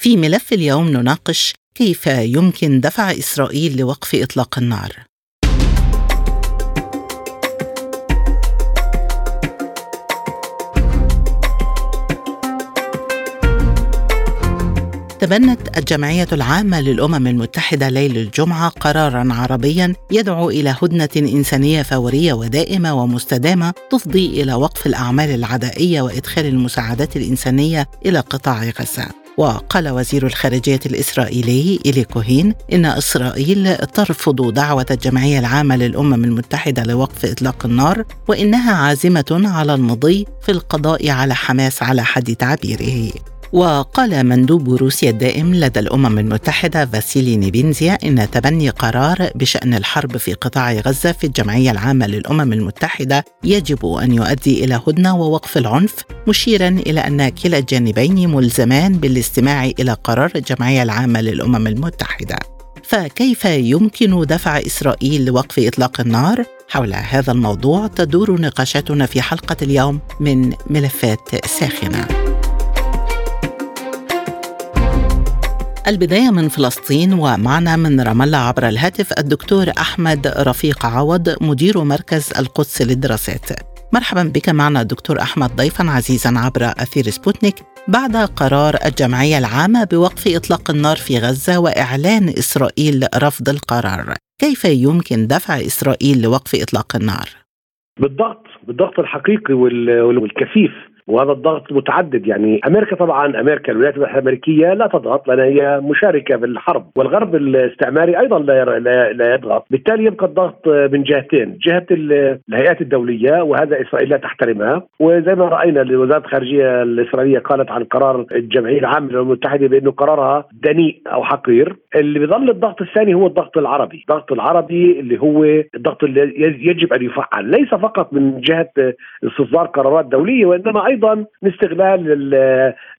في ملف اليوم نناقش كيف يمكن دفع إسرائيل لوقف إطلاق النار. تبنت الجمعية العامة للأمم المتحدة ليل الجمعة قرارا عربيا يدعو إلى هدنة إنسانية فورية ودائمة ومستدامة تفضي إلى وقف الأعمال العدائية وإدخال المساعدات الإنسانية إلى قطاع غزة. وقال وزير الخارجية الإسرائيلي إلي كوهين إن إسرائيل ترفض دعوة الجمعية العامة للأمم المتحدة لوقف إطلاق النار وإنها عازمة على المضي في القضاء على حماس على حد تعبيره. وقال مندوب روسيا الدائم لدى الأمم المتحدة فاسيلي نيبينزيا إن تبني قرار بشأن الحرب في قطاع غزة في الجمعية العامة للأمم المتحدة يجب أن يؤدي إلى هدنة ووقف العنف مشيرا إلى أن كلا الجانبين ملزمان بالاستماع إلى قرار الجمعية العامة للأمم المتحدة. فكيف يمكن دفع إسرائيل لوقف إطلاق النار؟ حول هذا الموضوع تدور نقاشاتنا في حلقة اليوم من ملفات ساخنة. البداية من فلسطين ومعنا من رام الله عبر الهاتف الدكتور أحمد رفيق عوض مدير مركز القدس للدراسات. مرحبا بك معنا دكتور أحمد ضيفا عزيزا عبر أثير سبوتنيك. بعد قرار الجمعية العامة بوقف إطلاق النار في غزة وإعلان إسرائيل رفض القرار كيف يمكن دفع إسرائيل لوقف إطلاق النار؟ بالضغط بالضغط الحقيقي والكثيف. وهذا الضغط متعدد. يعني أمريكا طبعا أمريكا الولايات المتحدة الأمريكية لا تضغط لأن هي مشاركة بالحرب والغرب الاستعماري أيضا لا لا, لا يضغط. بالتالي يبقى الضغط من جهتين جهة الهيئات الدولية وهذا إسرائيل لا تحترمها. وزي ما رأينا وزاره الخارجية الإسرائيلية قالت عن قرار الجمعية العامة للامم المتحده بأنه قرارها دنيء أو حقير. اللي بيظل الضغط الثاني هو الضغط العربي. الضغط العربي اللي هو الضغط اللي يجب أن يفعل. ليس فقط من جهة استصدار قرارات أيضا أيضا من استغلال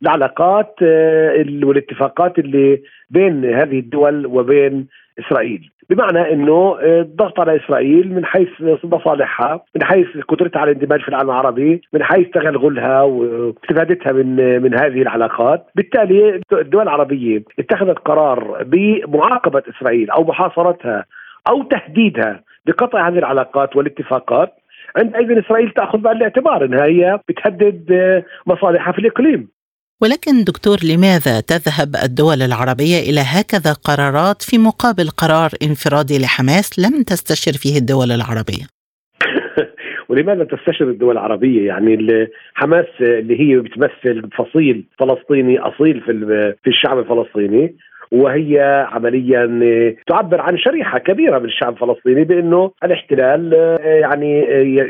العلاقات آه، والاتفاقات اللي بين هذه الدول وبين إسرائيل. بمعنى إنه آه، الضغط على إسرائيل من حيث مصالحها من حيث قدرتها على الاندماج في العالم العربي من حيث تغلغلها واستفادتها من من هذه العلاقات. بالتالي الدول العربية اتخذت قرار بمعاقبة إسرائيل أو محاصرتها أو تهديدها بقطع هذه العلاقات والاتفاقات. عندئذ إسرائيل تأخذ بعين الاعتبار إنها هي بتهدد آه، مصالحها في الإقليم. ولكن دكتور لماذا تذهب الدول العربية إلى هكذا قرارات في مقابل قرار انفرادي لحماس لم تستشر فيه الدول العربية؟ ولماذا تستشر الدول العربية يعني حماس اللي هي بتمثل فصيل فلسطيني أصيل في في الشعب الفلسطيني وهي عمليا تعبر عن شريحة كبيرة من الشعب الفلسطيني بأنه الاحتلال يعني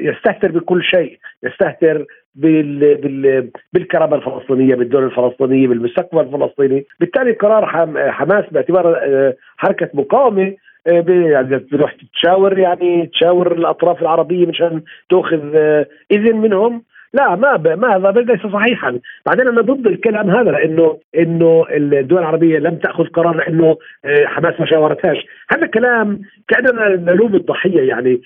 يستهتر بكل شيء يستهتر بال... بال... بالكرامة الفلسطينية بالدولة الفلسطينيه بالمستقبل الفلسطيني. بالتالي قرار حماس باعتبار آه، حركة مقاومة آه، يعني بتروح تشاور يعني تشاور الأطراف العربية مشان تاخذ آه، إذن منهم. لا ما ب... ما هذا ليس صحيحا. بعدين أنا ضد الكلام هذا لأنه إنه الدول العربية لم تأخذ قرار لأنه آه، حماس ما شاورتهاش. هذا كلام كأننا نلوم الضحية يعني.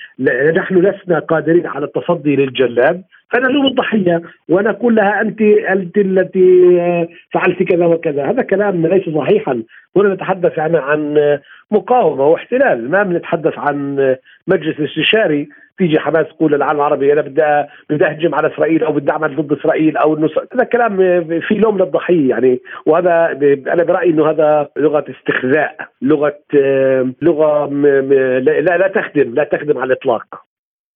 نحن لسنا قادرين على التصدي للجلاد فنلوم الضحية ونقول لها أنت أنت التي آه، فعلت كذا وكذا. هذا كلام ليس صحيحا. هنا نتحدث يعني عن مقاومة واحتلال. ما بنتحدث عن مجلس استشاري. تيجي حماس تقول للعالم العربي أنا بدي بدي أهجم على إسرائيل أو بدي أعمل ضد إسرائيل أو إنه هذا كلام في لوم للضحية يعني. وهذا أنا برأيي إنه هذا لغة استخزاء لغة لغة لا لا تخدم لا تخدم على الإطلاق.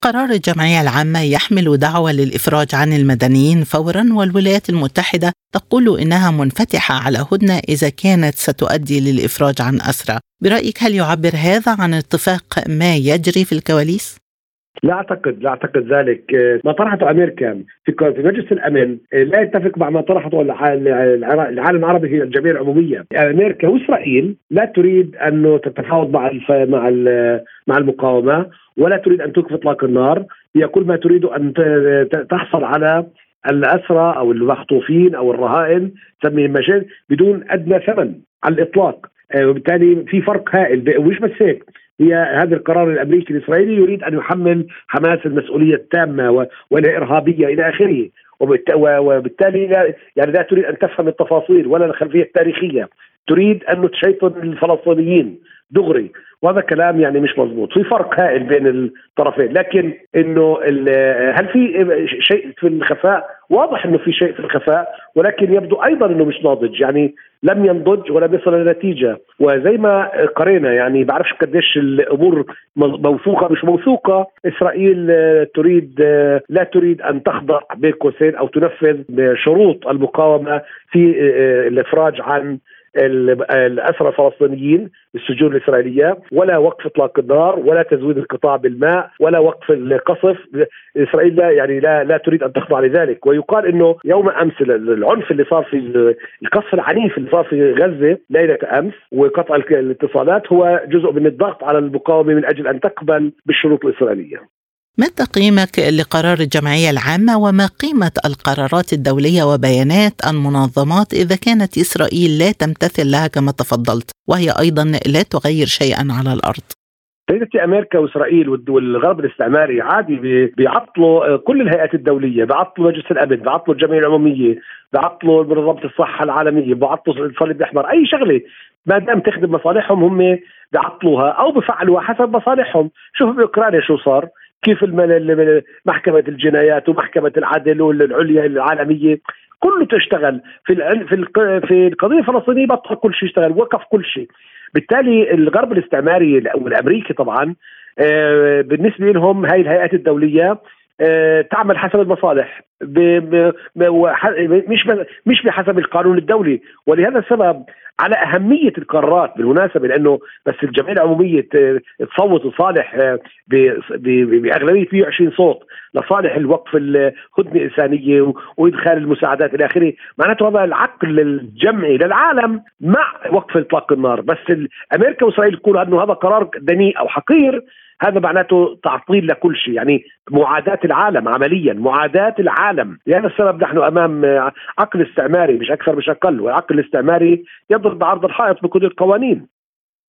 قرار الجمعية العامة يحمل دعوة للإفراج عن المدنيين فورا والولايات المتحدة تقول إنها منفتحة على هدنة إذا كانت ستؤدي للإفراج عن أسرى برأيك هل يعبر هذا عن اتفاق ما يجري في الكواليس؟ لا أعتقد لا أعتقد ذلك. ما طرحته أمريكا في في مجلس الأمن لا يتفق مع ما طرحته العالم العربي في الجمعيه العمومية. أمريكا وإسرائيل لا تريد أن تتفاوض مع مع مع المقاومة ولا تريد أن توقف إطلاق النار. هي كل ما تريد أن تحصل على الأسرى أو المخطوفين أو الرهائن سميهم بدون أدنى ثمن على الإطلاق. آه، وبالتالي في فرق هائل. ومش بس هيك. هي هذا القرار الأمريكي الإسرائيلي يريد أن يحمل حماس المسؤولية التامة والإرهابية إلى آخره. وبالتالي لا يعني لا تريد أن تفهم التفاصيل ولا الخلفية التاريخية. تريد أن تشيطن الفلسطينيين دغري. وهذا كلام يعني مش مضبوط في فرق هائل بين الطرفين. لكن إنه هل في شيء في الخفاء؟ واضح إنه في شيء في الخفاء ولكن يبدو أيضا إنه مش ناضج يعني لم ينضج ولم يصل إلى نتيجه وزي ما قرينا يعني بعرفش قديش الأمور موثوقة مش موثوقة. إسرائيل تريد لا تريد أن تخضع بين قوسين أو تنفذ شروط المقاومة في الإفراج عن الأسرى الفلسطينيين السجون الإسرائيلية ولا وقف إطلاق النار ولا تزويد القطاع بالماء ولا وقف القصف. إسرائيل لا يعني لا لا تريد أن تخضع لذلك. ويقال إنه يوم أمس العنف اللي صار في القصف العنيف اللي صار في غزة ليلة أمس وقطع الاتصالات هو جزء من الضغط على المقاومة من أجل أن تقبل بالشروط الإسرائيلية. ما تقييمك لقرار الجمعية العامة وما قيمة القرارات الدولية وبيانات المنظمات إذا كانت إسرائيل لا تمتثل لها كما تفضلت وهي أيضا لا تغير شيئا على الأرض؟ سيدتي أمريكا وإسرائيل والغرب الاستعماري عادي بيعطلوا كل الهيئات الدولية، بيعطلوا مجلس الأمن، بيعطلوا الجمعية العمومية، بيعطلوا منظمة الصحة العالمية، بيعطلوا الصليب الاحمر، أي شغلة ما دام تخدم مصالحهم هم بيعطلوها أو بفعلوها حسب مصالحهم، شوفوا بأوكرانيا شو صار، كيف محكمة الجنايات ومحكمة العدل والعليا العالمية كله تشتغل. في في في القضية الفلسطينية بطل كل شيء يشتغل وقف كل شيء. بالتالي الغرب الاستعماري والأمريكي طبعا آه، بالنسبة لهم هاي الهيئات الدولية تعمل حسب المصالح. مش مش بحسب القانون الدولي. ولهذا السبب على أهمية القرارات بالمناسبة لأنه بس الجمعية العمومية تصوت لصالح آه، بأغلبية 120 صوت لصالح الوقف الهدنه الإنسانية وإدخال المساعدات إلى آخره، معناته هذا العقل الجمعي للعالم مع وقف إطلاق النار، بس أمريكا وإسرائيل يقولوا أنه هذا قرار دنيء أو حقير. هذا معناته تعطيل لكل شيء يعني معاداة العالم عمليا معاداة العالم. لهذا السبب نحن أمام عقل استعماري مش أكثر مش أقل والعقل الاستعماري يضرب بعرض الحائط بكل القوانين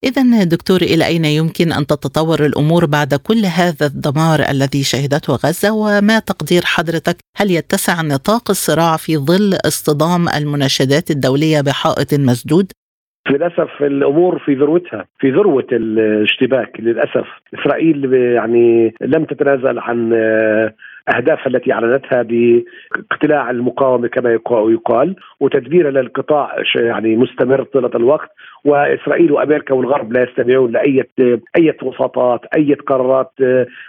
إذا دكتور إلى أين يمكن أن تتطور الأمور بعد كل هذا الدمار الذي شهدته غزة؟ وما تقدير حضرتك؟ هل يتسع نطاق الصراع في ظل اصطدام المناشدات الدولية بحائط مسدود؟ للأسف الأمور في ذروتها في ذروة الاشتباك للأسف. إسرائيل يعني لم تتنازل عن اهدافها التي أعلنتها باقتلاع المقاومة كما يقال وتدبير للقطاع يعني مستمر طيلة الوقت. وإسرائيل وأمريكا والغرب لا يستمعون لأي أي وساطات أي قرارات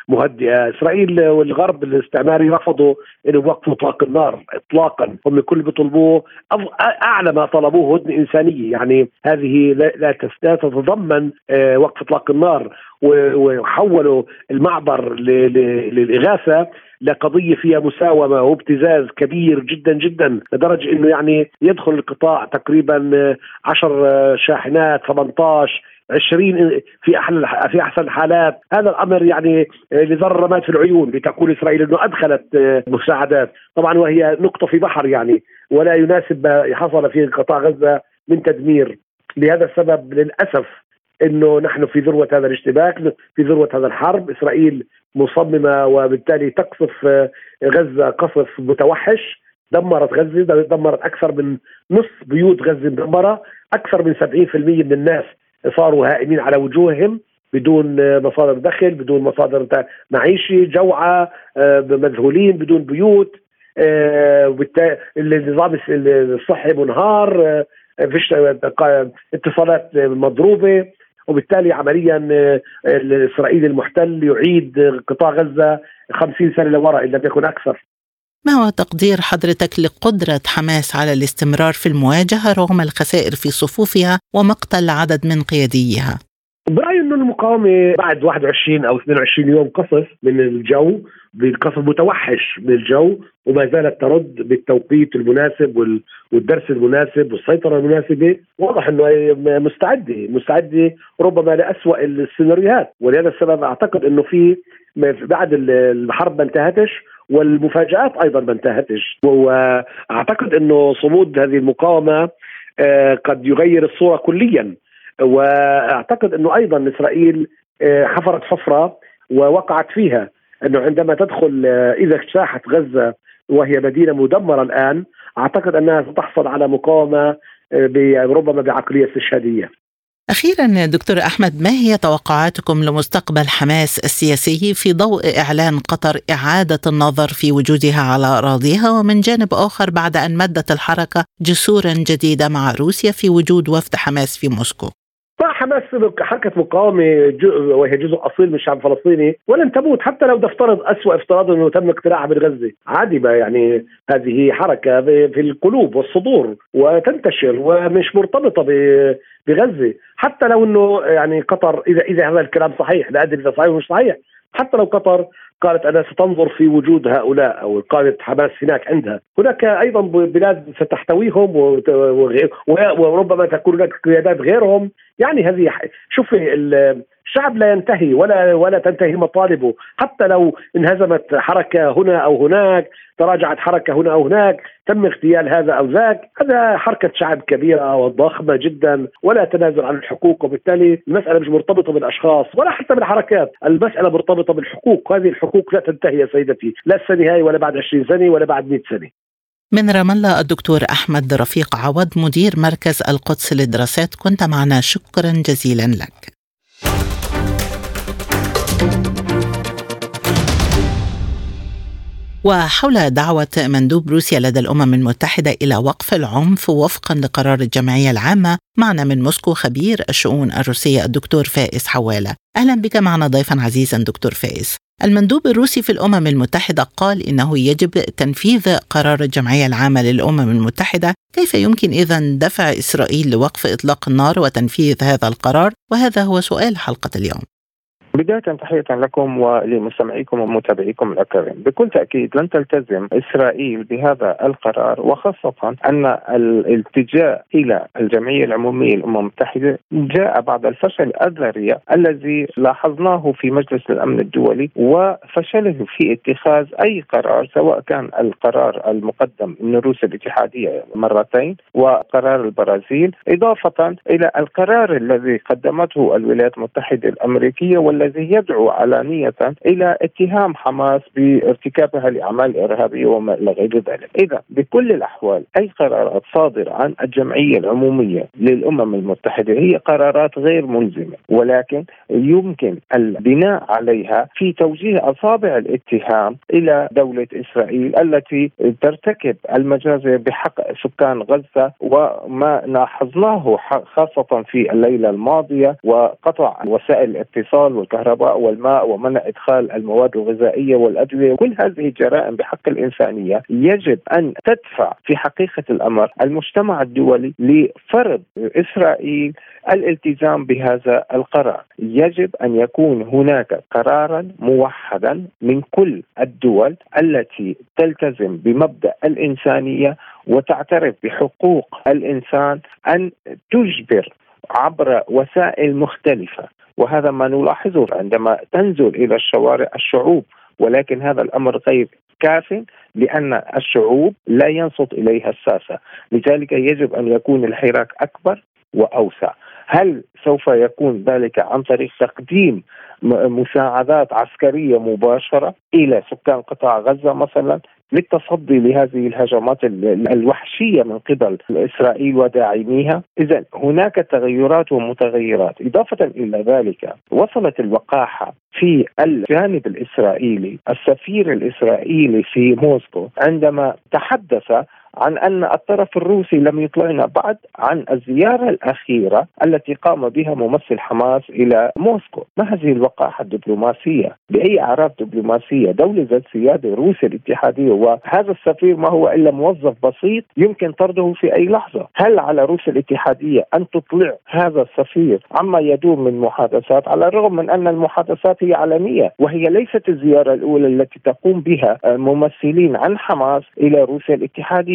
مهدئة، إسرائيل والغرب الاستعماري رفضوا انه يوقفوا اطلاق النار اطلاقا، هم كل بيطلبوه أعلى ما طلبوه هدنة إنسانية، يعني هذه لا تتضمن آه، وقف إطلاق النار. وحولوا المعبر للإغاثة. لقضيه فيها مساومة وابتزاز كبير جدا جدا لدرجة إنه يعني يدخل القطاع تقريبا 10 شاحنات 18 20 في أحلى في أحسن الحالات. هذا الأمر يعني لذر رماد في العيون لتقول إسرائيل إنه أدخلت مساعدات. طبعا وهي نقطة في بحر يعني ولا يناسب ما حصل في قطاع غزة من تدمير. لهذا السبب للأسف إنه نحن في ذروة هذا الاشتباك في ذروة هذا الحرب. إسرائيل مصممة وبالتالي تقصف آه، غزة قصف متوحش. دمرت غزة دمرت أكثر من نصف بيوت غزة مدمرة. أكثر من 70% من الناس صاروا هائمين على وجوههم بدون آه، مصادر دخل بدون مصادر معيشي جوعة آه، مذهولين بدون بيوت. النظام الصحي منهار. فيش اتصالات مضروبة. وبالتالي عمليا آه، الإسرائيلي المحتل يعيد قطاع غزة 50 سنة لوراء إن لم يكن أكثر ما هو تقدير حضرتك لقدرة حماس على الاستمرار في المواجهة رغم الخسائر في صفوفها ومقتل عدد من قياديها؟ برأيي إنه المقاومة بعد 21 أو 22 يوم قصف من الجو بقصف متوحش من الجو وما زالت ترد بالتوقيت المناسب والدرس المناسب والسيطرة المناسبة. واضح إنه مستعدة مستعدة ربما لاسوء السيناريوهات. ولهذا السبب أعتقد إنه في بعد الحرب ما انتهتش والمفاجآت أيضا ما انتهتش. وأعتقد إنه صمود هذه المقاومة آه، قد يغير الصورة كليا. وأعتقد إنه أيضا إسرائيل آه، حفرت حفرة ووقعت فيها. أنه عندما تدخل آه، إذا اجتاحت غزة وهي مدينة مدمرة الآن أعتقد أنها ستحصل على مقاومة ربما بعقلية استشهادية. أخيرا دكتور أحمد ما هي توقعاتكم لمستقبل حماس السياسي في ضوء إعلان قطر إعادة النظر في وجودها على أراضيها ومن جانب آخر بعد أن مدت الحركة جسورا جديدة مع روسيا في وجود وفد حماس في موسكو حماس حركة مقاومة وهي جزء أصيل من الشعب الفلسطيني ولن تموت حتى لو نفترض أسوأ افتراض أنه تم اقتلاعها من غزة عادي يعني هذه حركة في القلوب والصدور وتنتشر ومش مرتبطة بغزة. حتى لو أنه يعني قطر إذا إذا هذا الكلام صحيح لا أدري إذا صحيح مش صحيح. حتى لو قطر قالت انها ستنظر في وجود هؤلاء أو قاده حماس هناك عندها، هناك أيضا بلاد ستحتويهم وربما تكون هناك قيادات غيرهم، يعني هذه شوفي الشعب لا ينتهي ولا ولا تنتهي مطالبه، حتى لو انهزمت حركة هنا أو هناك، تراجعت حركة هنا أو هناك، تم اغتيال هذا أو ذاك، هذا حركة شعب كبيرة وضخمة جدا ولا تنازل عن الحقوق وبالتالي المسألة مش مرتبطة بالأشخاص ولا حتى بالحركات، المسألة مرتبطة بالحقوق، هذه الحقوق لا تنتهي يا سيدتي، لا السنة هاي ولا بعد 20 سنة ولا بعد 100 سنة. من رام الله الدكتور أحمد رفيق عوض مدير مركز القدس للدراسات. كنت معنا. شكرا جزيلا لك. وحول دعوة مندوب روسيا لدى الأمم المتحدة إلى وقف العنف وفقا لقرار الجمعية العامة معنا من موسكو خبير الشؤون الروسية الدكتور فائز حوالة. أهلا بك معنا ضيفا عزيزا دكتور فائز. المندوب الروسي في الأمم المتحدة قال إنه يجب تنفيذ قرار الجمعية العامة للأمم المتحدة. كيف يمكن إذا دفع إسرائيل لوقف إطلاق النار وتنفيذ هذا القرار؟ وهذا هو سؤال حلقة اليوم. بداية تحية لكم ولمستمعيكم ومتابعيكم الأكارم بكل تأكيد لن تلتزم إسرائيل بهذا القرار وخاصة أن الالتجاء إلى الجمعية العمومية للأمم المتحدة جاء بعد الفشل الذريع الذي لاحظناه في مجلس الأمن الدولي وفشله في اتخاذ أي قرار سواء كان القرار المقدم من روسيا الاتحادية مرتين وقرار البرازيل إضافة إلى القرار الذي قدمته الولايات المتحدة الأمريكية والذي الذي يدعو علانية إلى اتهام حماس بارتكابها لأعمال إرهابية وما إلى غير ذلك. إذا بكل الأحوال أي قرارات صادرة عن الجمعية العمومية للأمم المتحدة؟ هي قرارات غير ملزمة ولكن يمكن البناء عليها في توجيه أصابع الاتهام إلى دولة إسرائيل التي ترتكب المجازر بحق سكان غزة وما لاحظناه خاصة في الليلة الماضية وقطع وسائل الاتصال والكهرباء والماء ومنع إدخال المواد الغذائية والأدوية. كل هذه الجرائم بحق الإنسانية يجب أن تدفع في حقيقة الأمر المجتمع الدولي لفرض إسرائيل الالتزام بهذا القرار. يجب أن يكون هناك قرارا موحدا من كل الدول التي تلتزم بمبدأ الإنسانية وتعترف بحقوق الإنسان أن تجبر عبر وسائل مختلفة وهذا ما نلاحظه عندما تنزل إلى الشوارع الشعوب ولكن هذا الأمر غير كاف لأن الشعوب لا ينصت إليها الساسة، لذلك يجب أن يكون الحراك أكبر وأوسع. هل سوف يكون ذلك عن طريق تقديم مساعدات عسكرية مباشرة إلى سكان قطاع غزة مثلا للتصدي لهذه الهجمات الوحشية من قبل إسرائيل وداعميها، إذا هناك تغيرات ومتغيرات، إضافة إلى ذلك وصلت الوقاحة في الجانب الإسرائيلي، السفير الإسرائيلي في موسكو عندما تحدث عن أن الطرف الروسي لم يطلعنا بعد عن الزيارة الأخيرة التي قام بها ممثل حماس إلى موسكو، ما هذه الوقاحه الدبلوماسية؟ بأي اعراف دبلوماسية؟ دولة ذات سيادة روسيا الاتحادية وهذا السفير ما هو إلا موظف بسيط يمكن طرده في أي لحظة، هل على روسيا الاتحادية أن تطلع هذا السفير عما يدور من محادثات على الرغم من أن المحادثات هي علنيه وهي ليست الزيارة الأولى التي تقوم بها ممثلين عن حماس إلى روسيا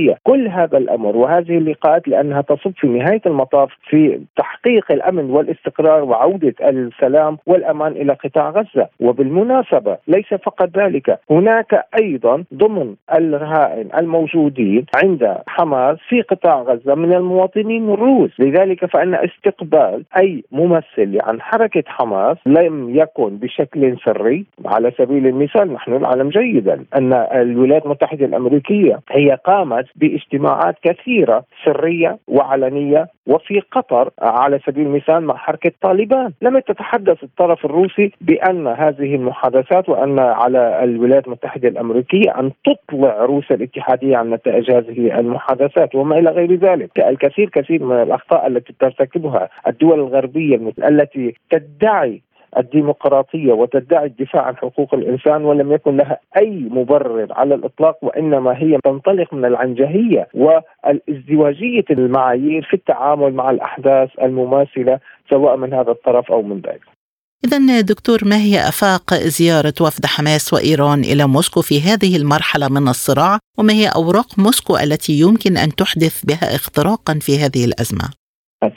الاتحاديه، كل هذا الأمر وهذه اللقاءات لأنها تصب في نهاية المطاف في تحقيق الأمن والاستقرار وعودة السلام والأمان إلى قطاع غزة، وبالمناسبة ليس فقط ذلك، هناك أيضا ضمن الرهائن الموجودين عند حماس في قطاع غزة من المواطنين الروس، لذلك فإن استقبال أي ممثل عن حركة حماس لم يكن بشكل سري، على سبيل المثال نحن نعلم جيدا أن الولايات المتحدة الأمريكية هي قامت باجتماعات كثيرة سرية وعلنية. وفي قطر على سبيل المثال مع حركة طالبان، لم تتحدث الطرف الروسي بأن هذه المحادثات وأن على الولايات المتحدة الأمريكية أن تطلع روسيا الاتحادية عن نتائج هذه المحادثات وما إلى غير ذلك، الكثير كثير من الأخطاء التي ترتكبها الدول الغربية التي تدعي الديمقراطية وتدعي الدفاع عن حقوق الإنسان ولم يكن لها أي مبرر على الإطلاق وإنما هي تنطلق من العنجهية والازدواجية المعايير في التعامل مع الأحداث المماثلة سواء من هذا الطرف أو من ذاك. إذا دكتور ما هي آفاق زيارة وفد حماس وإيران إلى موسكو في هذه المرحلة من الصراع وما هي أوراق موسكو التي يمكن أن تحدث بها اختراقا في هذه الأزمة؟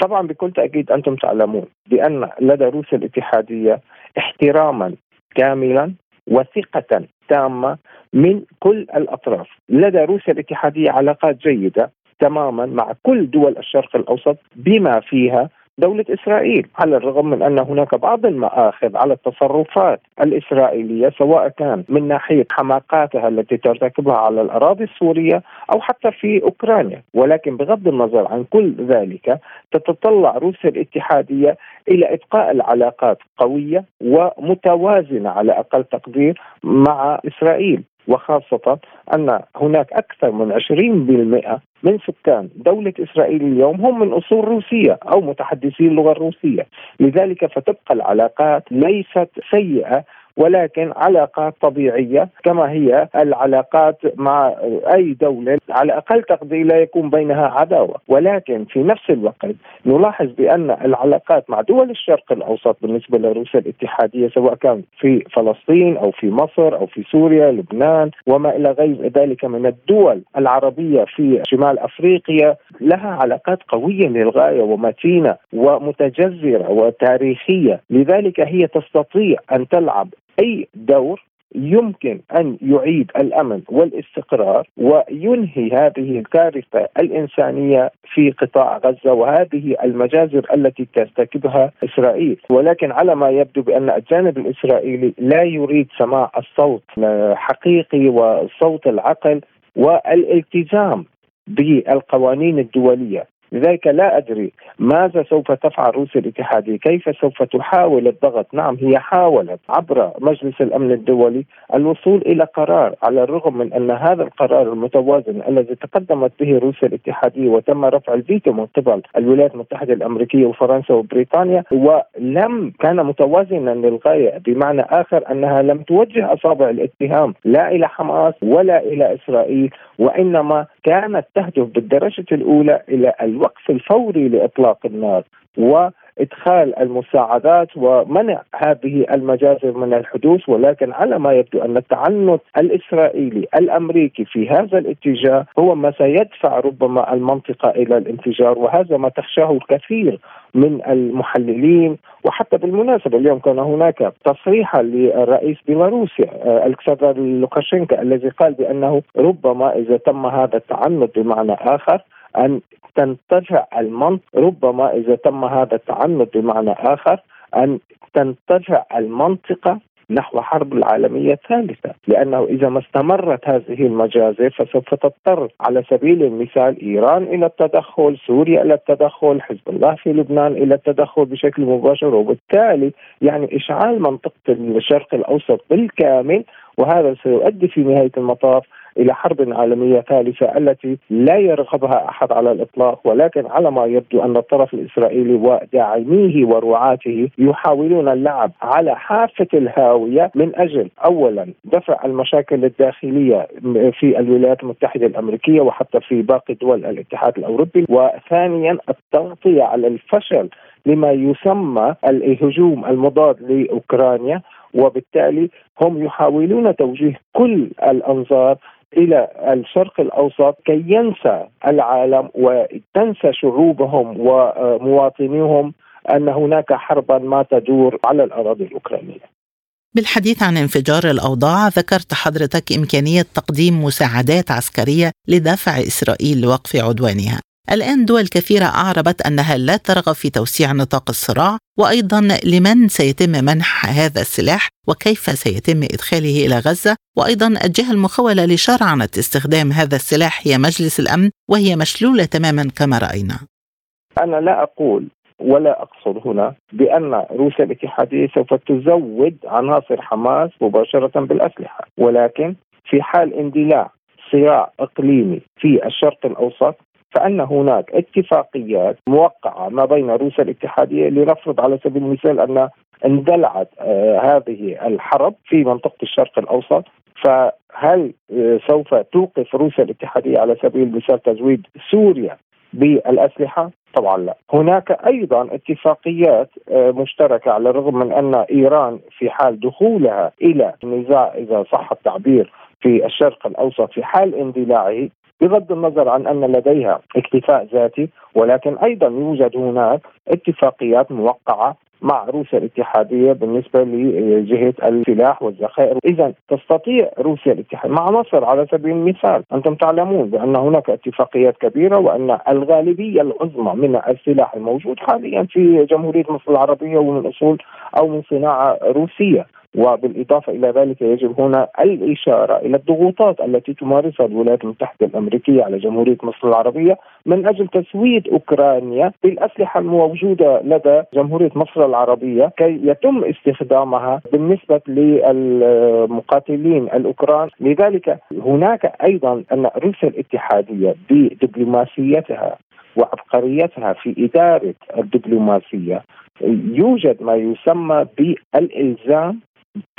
طبعا بكل تأكيد أنتم تعلمون بأن لدى روسيا الاتحادية احتراما كاملا وثقة تامة من كل الأطراف، لدى روسيا الاتحادية علاقات جيدة تماما مع كل دول الشرق الأوسط بما فيها دولة إسرائيل على الرغم من أن هناك بعض المآخذ على التصرفات الإسرائيلية سواء كان من ناحية حماقاتها التي ترتكبها على الأراضي السورية أو حتى في أوكرانيا. ولكن بغض النظر عن كل ذلك تتطلع روسيا الاتحادية إلى إبقاء العلاقات قوية ومتوازنة على أقل تقدير مع إسرائيل. وخاصة أن هناك أكثر من 20% من سكان دولة إسرائيل اليوم هم من أصول روسية أو متحدثي اللغة الروسية. لذلك فتبقى العلاقات ليست سيئة ولكن علاقات طبيعية كما هي العلاقات مع أي دولة على أقل تقدير لا يكون بينها عداوة. ولكن في نفس الوقت نلاحظ بأن العلاقات مع دول الشرق الأوسط بالنسبة لروسيا الاتحادية سواء كان في فلسطين أو في مصر أو في سوريا لبنان وما إلى غير ذلك من الدول العربية في شمال أفريقيا لها علاقات قوية للغاية ومتينة ومتجذرة وتاريخية. لذلك هي تستطيع أن تلعب أي دور يمكن أن يعيد الأمن والاستقرار وينهي هذه الكارثة الإنسانية في قطاع غزة وهذه المجازر التي ترتكبها إسرائيل، ولكن على ما يبدو بأن الجانب الإسرائيلي لا يريد سماع الصوت الحقيقي وصوت العقل والالتزام بالقوانين الدولية. لذلك لا أدري ماذا سوف تفعل روسيا الاتحادية؟ كيف سوف تحاول الضغط؟ نعم هي حاولت عبر مجلس الأمن الدولي الوصول إلى قرار على الرغم من أن هذا القرار المتوازن الذي تقدمت به روسيا الاتحادية وتم رفع الفيتو من قبل الولايات المتحدة الأمريكية وفرنسا وبريطانيا ولم كان متوازنا للغاية بمعنى آخر أنها لم توجه أصابع الاتهام لا إلى حماس ولا إلى إسرائيل وإنما كانت تهدف بالدرجة الأولى إلى الوقف الفوري لإطلاق النار وإدخال المساعدات ومنع هذه المجازر من الحدوث ولكن على ما يبدو أن التعنت الإسرائيلي الأمريكي في هذا الاتجاه هو ما سيدفع ربما المنطقة إلى الانفجار وهذا ما تخشاه الكثير من المحللين. وحتى بالمناسبة اليوم كان هناك تصريحا للرئيس بيلاروسيا آه، ألكسندر لوكاشينكا الذي قال بأنه ربما إذا تم هذا التعنت بمعنى آخر أن تنتفع المنطقة ربما إذا تم هذا التعنت بمعنى آخر أن تنتفع المنطقة نحو حرب العالمية الثالثة. لأنه إذا ما استمرت هذه المجازر فسوف تضطر على سبيل المثال إيران إلى التدخل سوريا إلى التدخل حزب الله في لبنان إلى التدخل بشكل مباشر. وبالتالي يعني إشعال منطقة الشرق الأوسط بالكامل وهذا سيؤدي في نهاية المطاف إلى حرب عالمية ثالثة التي لا يرغبها أحد على الإطلاق ولكن على ما يبدو أن الطرف الإسرائيلي وداعميه ورعاته يحاولون اللعب على حافة الهاوية من أجل اولا دفع المشاكل الداخلية في الولايات المتحدة الأمريكية وحتى في باقي دول الاتحاد الأوروبي وثانيا التغطية على الفشل لما يسمى الهجوم المضاد لأوكرانيا وبالتالي هم يحاولون توجيه كل الأنظار إلى الشرق الأوسط كي ينسى العالم وتنسى شعوبهم ومواطنيهم أن هناك حربا ما تدور على الأراضي الأوكرانية. بالحديث عن انفجار الأوضاع ذكرت حضرتك إمكانية تقديم مساعدات عسكرية لدفع إسرائيل لوقف عدوانها. الآن دول كثيرة أعربت أنها لا ترغب في توسيع نطاق الصراع وأيضا لمن سيتم منح هذا السلاح وكيف سيتم إدخاله إلى غزة. وأيضا الجهة المخولة لشرعنة استخدام هذا السلاح هي مجلس الأمن وهي مشلولة تماما كما رأينا. أنا لا أقول ولا أقصد هنا بأن روسيا الاتحادية سوف تزود عناصر حماس مباشرة بالأسلحة، ولكن في حال اندلاع صراع إقليمي في الشرق الأوسط فأن هناك اتفاقيات موقعة ما بين روسيا الاتحادية لنفرض على سبيل المثال أن اندلعت آه هذه الحرب في منطقة الشرق الأوسط فهل آه سوف توقف روسيا الاتحادية على سبيل المثال تزويد سوريا بالأسلحة؟ طبعا لا. هناك أيضا اتفاقيات آه مشتركة على الرغم من أن إيران في حال دخولها إلى نزاع إذا صح التعبير في الشرق الأوسط في حال اندلاعه بغض النظر عن أن لديها اكتفاء ذاتي ولكن أيضا يوجد هناك اتفاقيات موقعة مع روسيا الاتحادية بالنسبة لجهة السلاح والذخائر، اذا تستطيع روسيا الاتحاديه مع مصر على سبيل المثال، أنتم تعلمون بأن هناك اتفاقيات كبيرة وأن الغالبية العظمى من السلاح الموجود حاليا في جمهورية مصر العربية ومن أصول أو من صناعة روسية، وبالإضافة إلى ذلك يجب هنا الإشارة إلى الضغوطات التي تمارسها الولايات المتحدة الأمريكية على جمهورية مصر العربية من أجل تسويد أوكرانيا بالأسلحة الموجودة لدى جمهورية مصر العربية كي يتم استخدامها بالنسبة للمقاتلين الأوكران. لذلك هناك أيضا أن روسيا الاتحادية بدبلوماسيتها وعبقريتها في إدارة الدبلوماسية يوجد ما يسمى بالإلزام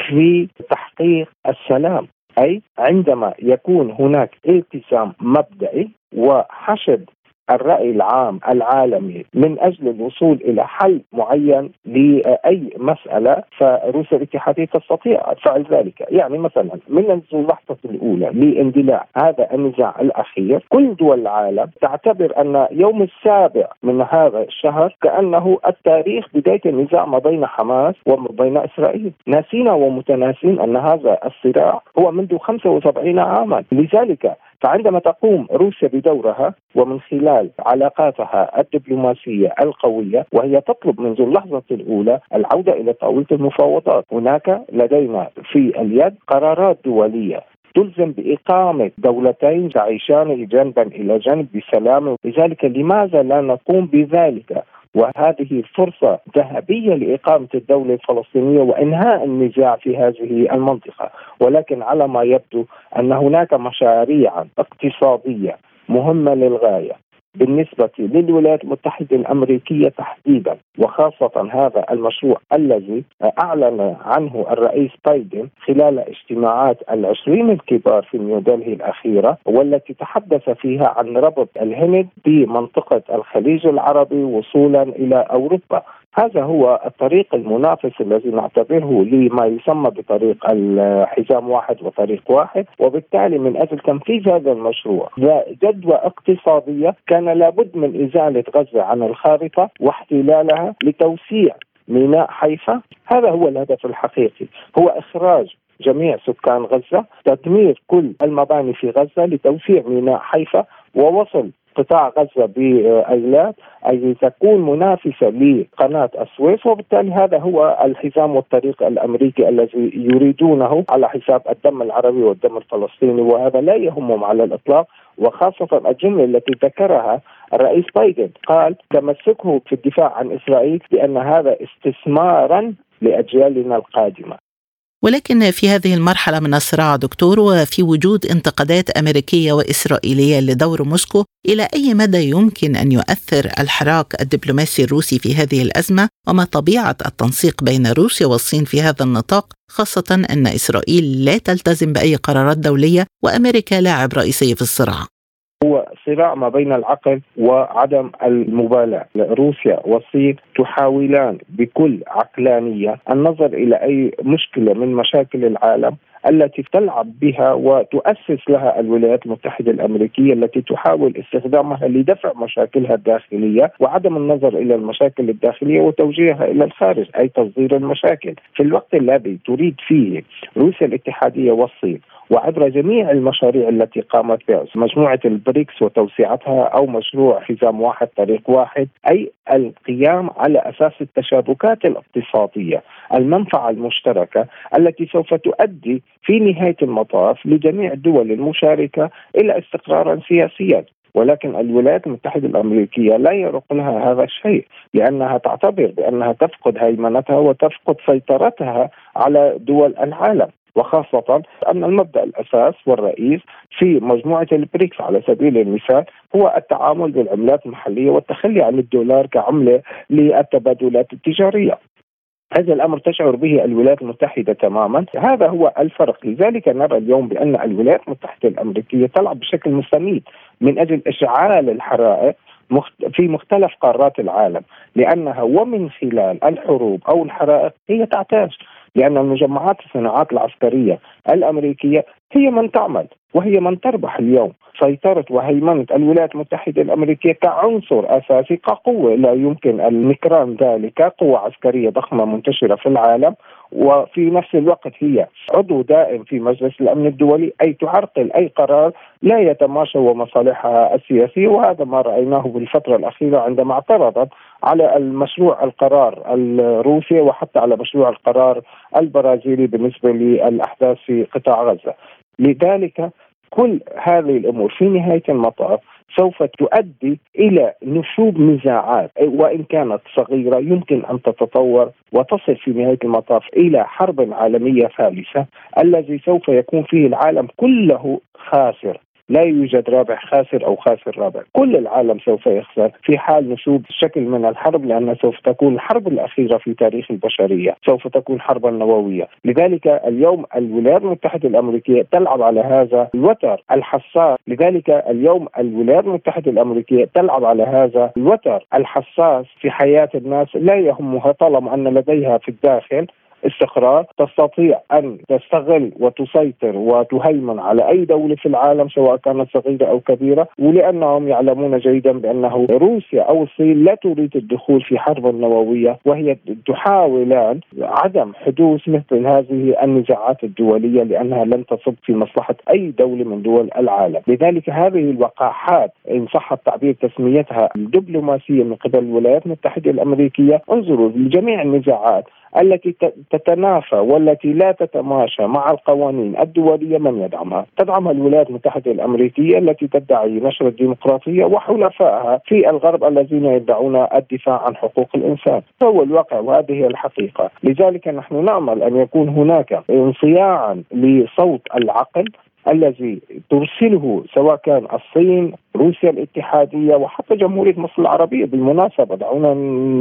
في تحقيق السلام. أي عندما يكون هناك التزام مبدئي وحشد الرأي العام العالمي من أجل الوصول إلى حل معين لأي مسألة فروسيا الاتحادية تستطيع فعل ذلك. يعني مثلا من اللحظة الأولى لاندلاع هذا النزاع الأخير كل دول العالم تعتبر أن يوم السابع من هذا الشهر كأنه التاريخ بداية النزاع ما بين حماس وما بين إسرائيل. ناسينا ومتناسين أن هذا الصراع هو منذ 75 عاما. لذلك فعندما تقوم روسيا بدورها ومن خلال علاقاتها الدبلوماسية القوية وهي تطلب منذ اللحظة الأولى العودة إلى طاولة المفاوضات، هناك لدينا في اليد قرارات دولية تلزم بإقامة دولتين تعيشان جنبا إلى جنب بسلام. لذلك لماذا لا نقوم بذلك؟ وهذه فرصة ذهبية لإقامة الدولة الفلسطينية وإنهاء النزاع في هذه المنطقة. ولكن على ما يبدو أن هناك مشاريع اقتصادية مهمة للغاية. بالنسبة للولايات المتحدة الأمريكية تحديدا وخاصة هذا المشروع الذي أعلن عنه الرئيس بايدن خلال اجتماعات العشرين الكبار في نيودلهي الأخيرة والتي تحدث فيها عن ربط الهند بمنطقة الخليج العربي وصولا إلى أوروبا. هذا هو الطريق المنافس الذي نعتبره لما يسمى بطريق الحزام واحد وطريق واحد وبالتالي من أجل تنفيذ هذا المشروع جدوى اقتصادية كان لابد من إزالة غزة عن الخارطة واحتلالها لتوسيع ميناء حيفا. هذا هو الهدف الحقيقي هو إخراج جميع سكان غزة تدمير كل المباني في غزة لتوسيع ميناء حيفا ووصل قطاع غزة بايلات اي تكون منافسة لقناة السويس وبالتالي هذا هو الحزام والطريق الأمريكي الذي يريدونه على حساب الدم العربي والدم الفلسطيني وهذا لا يهمهم على الإطلاق وخاصة الجملة التي ذكرها الرئيس بايدن. قال تمسكه في الدفاع عن إسرائيل بأن هذا استثمارا لأجيالنا القادمة. ولكن في هذه المرحلة من الصراع دكتور وفي وجود انتقادات أمريكية وإسرائيلية لدور موسكو إلى أي مدى يمكن أن يؤثر الحراك الدبلوماسي الروسي في هذه الأزمة؟ وما طبيعة التنسيق بين روسيا والصين في هذا النطاق؟ خاصة أن إسرائيل لا تلتزم بأي قرارات دولية وأمريكا لاعب رئيسي في الصراع. هو صراع ما بين العقل وعدم المبالاة، روسيا والصين تحاولان بكل عقلانية النظر إلى أي مشكلة من مشاكل العالم التي تلعب بها وتؤسس لها الولايات المتحدة الأمريكية التي تحاول استخدامها لدفع مشاكلها الداخلية وعدم النظر إلى المشاكل الداخلية وتوجيهها إلى الخارج أي تصدير المشاكل، في الوقت الذي تريد فيه روسيا الاتحادية والصين وعبر جميع المشاريع التي قامت بها مجموعة البريكس وتوسيعتها أو مشروع حزام واحد طريق واحد أي القيام على أساس التشابكات الاقتصادية المنفعة المشتركة التي سوف تؤدي في نهاية المطاف لجميع الدول المشاركة إلى استقرارا سياسيا. ولكن الولايات المتحدة الأمريكية لا يرق لها هذا الشيء لأنها تعتبر بأنها تفقد هيمنتها وتفقد سيطرتها على دول العالم. وخاصة أن المبدأ الأساس والرئيس في مجموعة البريكس على سبيل المثال هو التعامل بالعملات المحلية والتخلي عن الدولار كعملة للتبادلات التجارية. هذا الأمر تشعر به الولايات المتحدة تماما، هذا هو الفرق، لذلك نرى اليوم بأن الولايات المتحدة الأمريكية تلعب بشكل مستميت من أجل إشعال الحرائق في مختلف قارات العالم لأنها ومن خلال الحروب أو الحرائق هي تعتاش لأن المجمعات الصناعات العسكرية الأمريكية هي من تعمل وهي من تربح اليوم. سيطرة وهيمنة الولايات المتحدة الأمريكية كعنصر أساسي كقوة لا يمكن النكران ذلك قوة عسكرية ضخمة منتشرة في العالم. وفي نفس الوقت هي عضو دائم في مجلس الأمن الدولي أي تعرقل أي قرار لا يتماشى ومصالحها السياسية. وهذا ما رأيناه بالفترة الأخيرة عندما اعترضت على المشروع القرار الروسي وحتى على مشروع القرار البرازيلي بالنسبة للأحداث في قطاع غزة. لذلك كل هذه الأمور في نهاية المطاف سوف تؤدي إلى نشوب نزاعات وإن كانت صغيرة يمكن أن تتطور وتصل في نهاية المطاف إلى حرب عالمية ثالثة الذي سوف يكون فيه العالم كله خاسر لا يوجد رابح خاسر أو خاسر رابح، كل العالم سوف يخسر في حال نشوب شكل من الحرب لانها سوف تكون الحرب الأخيرة في تاريخ البشرية، سوف تكون حربا نووية، لذلك اليوم الولايات المتحدة الأمريكية تلعب على هذا الوتر الحساس، لذلك اليوم الولايات المتحدة الأمريكية تلعب على هذا الوتر الحساس في حياة الناس. لا يهمها طالما أن لديها في الداخل استقرار تستطيع أن تستغل وتسيطر وتهيمن على أي دولة في العالم سواء كانت صغيرة أو كبيرة ولأنهم يعلمون جيدا بأنه روسيا أو الصين لا تريد الدخول في حرب نوويه وهي تحاولان عدم حدوث مثل هذه النزاعات الدولية لأنها لن تصب في مصلحة أي دولة من دول العالم، لذلك هذه الوقاحات إن صح التعبير تسميتها الدبلوماسية من قبل الولايات المتحدة الأمريكية، انظروا لجميع النزاعات التي تتنافى والتي لا تتماشى مع القوانين الدولية من يدعمها؟ تدعمها الولايات المتحدة الأمريكية التي تدعي نشر الديمقراطية وحلفائها في الغرب الذين يدعون الدفاع عن حقوق الإنسان، هو الواقع وهذه هي الحقيقة، لذلك نحن نأمل أن يكون هناك انصياعا لصوت العقل الذي ترسله سواء كان الصين روسيا الاتحادية وحتى جمهورية مصر العربية بالمناسبة دعونا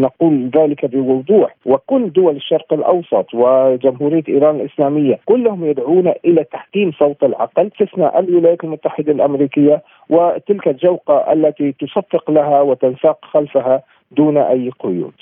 نقول ذلك بوضوح وكل دول الشرق الأوسط وجمهورية إيران الإسلامية كلهم يدعون إلى تحكيم صوت العقل استثناء الولايات المتحدة الأمريكية وتلك الجوقة التي تصفق لها وتنساق خلفها دون أي قيود.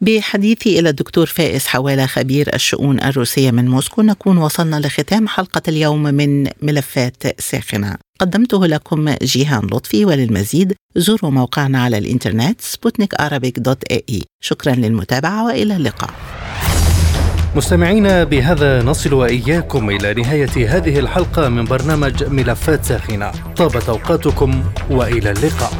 بحديثي إلى الدكتور فائز حوالة خبير الشؤون الروسية من موسكو نكون وصلنا لختام حلقة اليوم من ملفات ساخنة. قدمته لكم جيهان لطفي وللمزيد زوروا موقعنا على الإنترنت سبوتنيك دوت إي شكرا للمتابعة وإلى اللقاء. مستمعينا بهذا نصل وإياكم إلى نهاية هذه الحلقة من برنامج ملفات ساخنة. طابت أوقاتكم وإلى اللقاء.